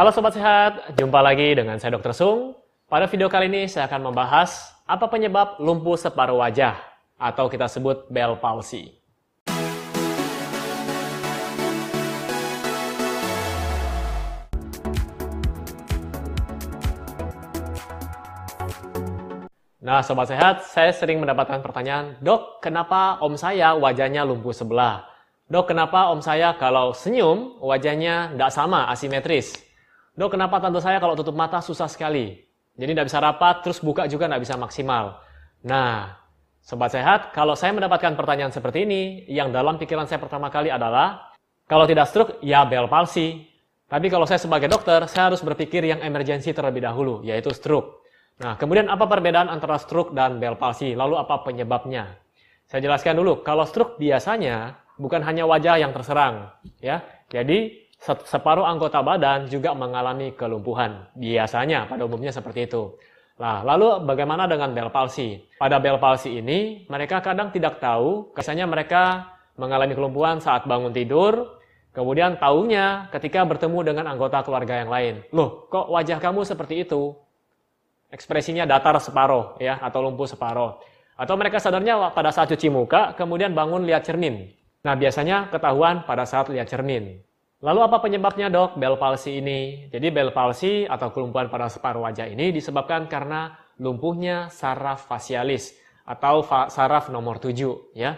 Halo Sobat Sehat, jumpa lagi dengan saya Dr. Sung. Pada video kali ini saya akan membahas apa penyebab lumpuh separuh wajah atau kita sebut Bell palsy. Nah, Sobat Sehat, saya sering mendapatkan pertanyaan, Dok, kenapa om saya wajahnya lumpuh sebelah? Dok, kenapa om saya kalau senyum wajahnya tidak sama, asimetris? Dok, kenapa tante saya kalau tutup mata susah sekali? Jadi tidak bisa rapat, terus buka juga tidak bisa maksimal. Nah, Sobat Sehat, kalau saya mendapatkan pertanyaan seperti ini, yang dalam pikiran saya pertama kali adalah, kalau tidak stroke, ya Bell palsy. Tapi kalau saya sebagai dokter, saya harus berpikir yang emergensi terlebih dahulu, yaitu stroke. Nah, kemudian apa perbedaan antara stroke dan Bell palsy? Lalu apa penyebabnya? Saya jelaskan dulu, kalau stroke biasanya bukan hanya wajah yang terserang, ya. Jadi separuh anggota badan juga mengalami kelumpuhan. Biasanya pada umumnya seperti itu. Nah, lalu bagaimana dengan Bell palsy? Pada Bell palsy ini, mereka kadang tidak tahu, biasanya mereka mengalami kelumpuhan saat bangun tidur, kemudian tahunya ketika bertemu dengan anggota keluarga yang lain. Loh, kok wajah kamu seperti itu? Ekspresinya datar separuh, ya, atau lumpuh separuh. Atau mereka sadarnya pada saat cuci muka, kemudian bangun lihat cermin. Nah, biasanya ketahuan pada saat lihat cermin. Lalu apa penyebabnya dok Bell palsy ini? Jadi Bell palsy atau kelumpuhan pada separuh wajah ini disebabkan karena lumpuhnya saraf fasialis atau saraf nomor 7 ya.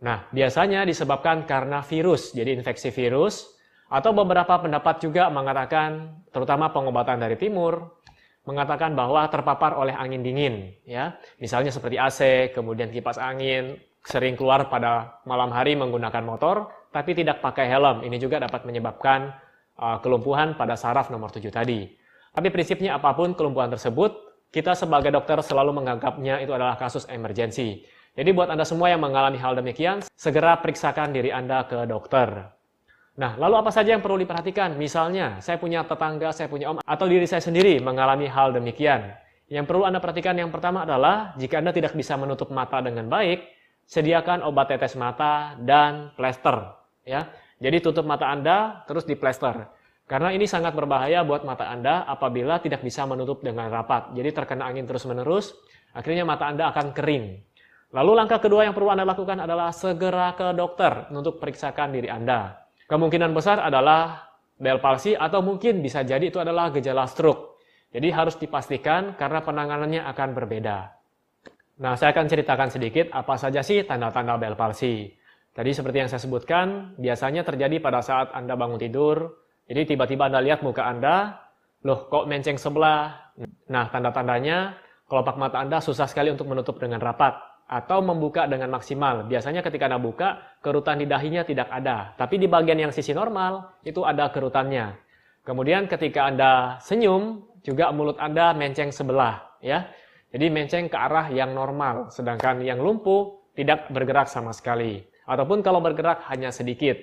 Nah, biasanya disebabkan karena virus, jadi infeksi virus atau beberapa pendapat juga mengatakan terutama pengobatan dari timur mengatakan bahwa terpapar oleh angin dingin ya. Misalnya seperti AC, kemudian kipas angin, sering keluar pada malam hari menggunakan motor, tapi tidak pakai helm. Ini juga dapat menyebabkan uh, kelumpuhan pada saraf nomor 7 tadi. Tapi prinsipnya apa pun kelumpuhan tersebut, kita sebagai dokter selalu menganggapnya itu adalah kasus emergensi. Jadi buat Anda semua yang mengalami hal demikian, segera periksakan diri Anda ke dokter. Nah, lalu apa saja yang perlu diperhatikan? Misalnya, saya punya tetangga, saya punya om, atau diri saya sendiri mengalami hal demikian. Yang perlu Anda perhatikan yang pertama adalah, jika Anda tidak bisa menutup mata dengan baik, sediakan obat tetes mata dan plester. Ya, jadi tutup mata Anda terus di plester. Karena ini sangat berbahaya buat mata Anda apabila tidak bisa menutup dengan rapat. Jadi terkena angin terus-menerus, akhirnya mata Anda akan kering. Lalu langkah kedua yang perlu Anda lakukan adalah segera ke dokter untuk periksakan diri Anda. Kemungkinan besar adalah Bell palsy atau mungkin bisa jadi itu adalah gejala stroke. Jadi harus dipastikan karena penanganannya akan berbeda. Nah, saya akan ceritakan sedikit apa saja sih tanda-tanda Bell palsy. Tadi seperti yang saya sebutkan, biasanya terjadi pada saat Anda bangun tidur. Jadi tiba-tiba Anda lihat muka Anda, loh kok menceng sebelah. Nah, tanda-tandanya kelopak mata Anda susah sekali untuk menutup dengan rapat atau membuka dengan maksimal. Biasanya ketika Anda buka, kerutan di dahinya tidak ada. Tapi di bagian yang sisi normal, itu ada kerutannya. Kemudian ketika Anda senyum, juga mulut Anda menceng sebelah. ya. Jadi menceng ke arah yang normal, sedangkan yang lumpuh tidak bergerak sama sekali. Ataupun kalau bergerak hanya sedikit.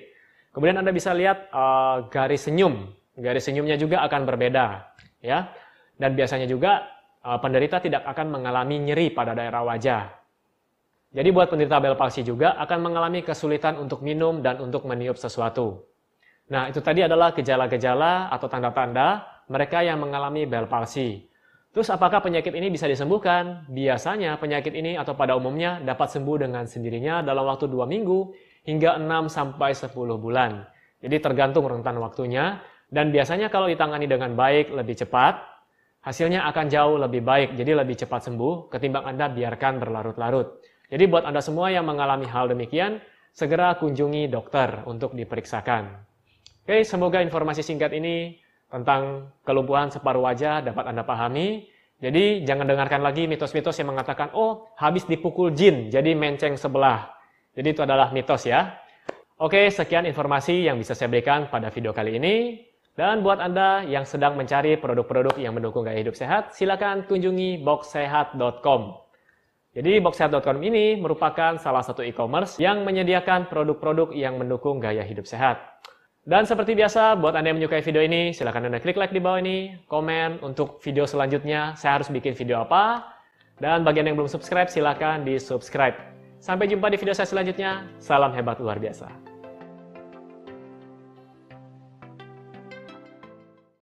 Kemudian Anda bisa lihat uh, garis senyum. Garis senyumnya juga akan berbeda. ya. Dan biasanya juga uh, penderita tidak akan mengalami nyeri pada daerah wajah. Jadi buat penderita Bell palsy juga akan mengalami kesulitan untuk minum dan untuk meniup sesuatu. Nah, itu tadi adalah gejala-gejala atau tanda-tanda mereka yang mengalami Bell palsy. Terus apakah penyakit ini bisa disembuhkan? Biasanya penyakit ini atau pada umumnya dapat sembuh dengan sendirinya dalam waktu 2 minggu hingga 6 sampai 10 bulan. Jadi tergantung rentan waktunya dan biasanya kalau ditangani dengan baik lebih cepat, hasilnya akan jauh lebih baik, jadi lebih cepat sembuh ketimbang Anda biarkan berlarut-larut. Jadi buat Anda semua yang mengalami hal demikian, segera kunjungi dokter untuk diperiksakan. Oke, semoga informasi singkat ini tentang kelumpuhan separuh wajah dapat Anda pahami. Jadi jangan dengarkan lagi mitos-mitos yang mengatakan, oh habis dipukul jin, jadi menceng sebelah. Jadi itu adalah mitos ya. Oke, sekian informasi yang bisa saya berikan pada video kali ini. Dan buat Anda yang sedang mencari produk-produk yang mendukung gaya hidup sehat, silakan kunjungi boxsehat.com. Jadi boxsehat.com ini merupakan salah satu e-commerce yang menyediakan produk-produk yang mendukung gaya hidup sehat. Dan seperti biasa, buat Anda yang menyukai video ini, silahkan Anda klik like di bawah ini, komen untuk video selanjutnya, saya harus bikin video apa. Dan bagian yang belum subscribe, silahkan di subscribe. Sampai jumpa di video saya selanjutnya, salam hebat luar biasa.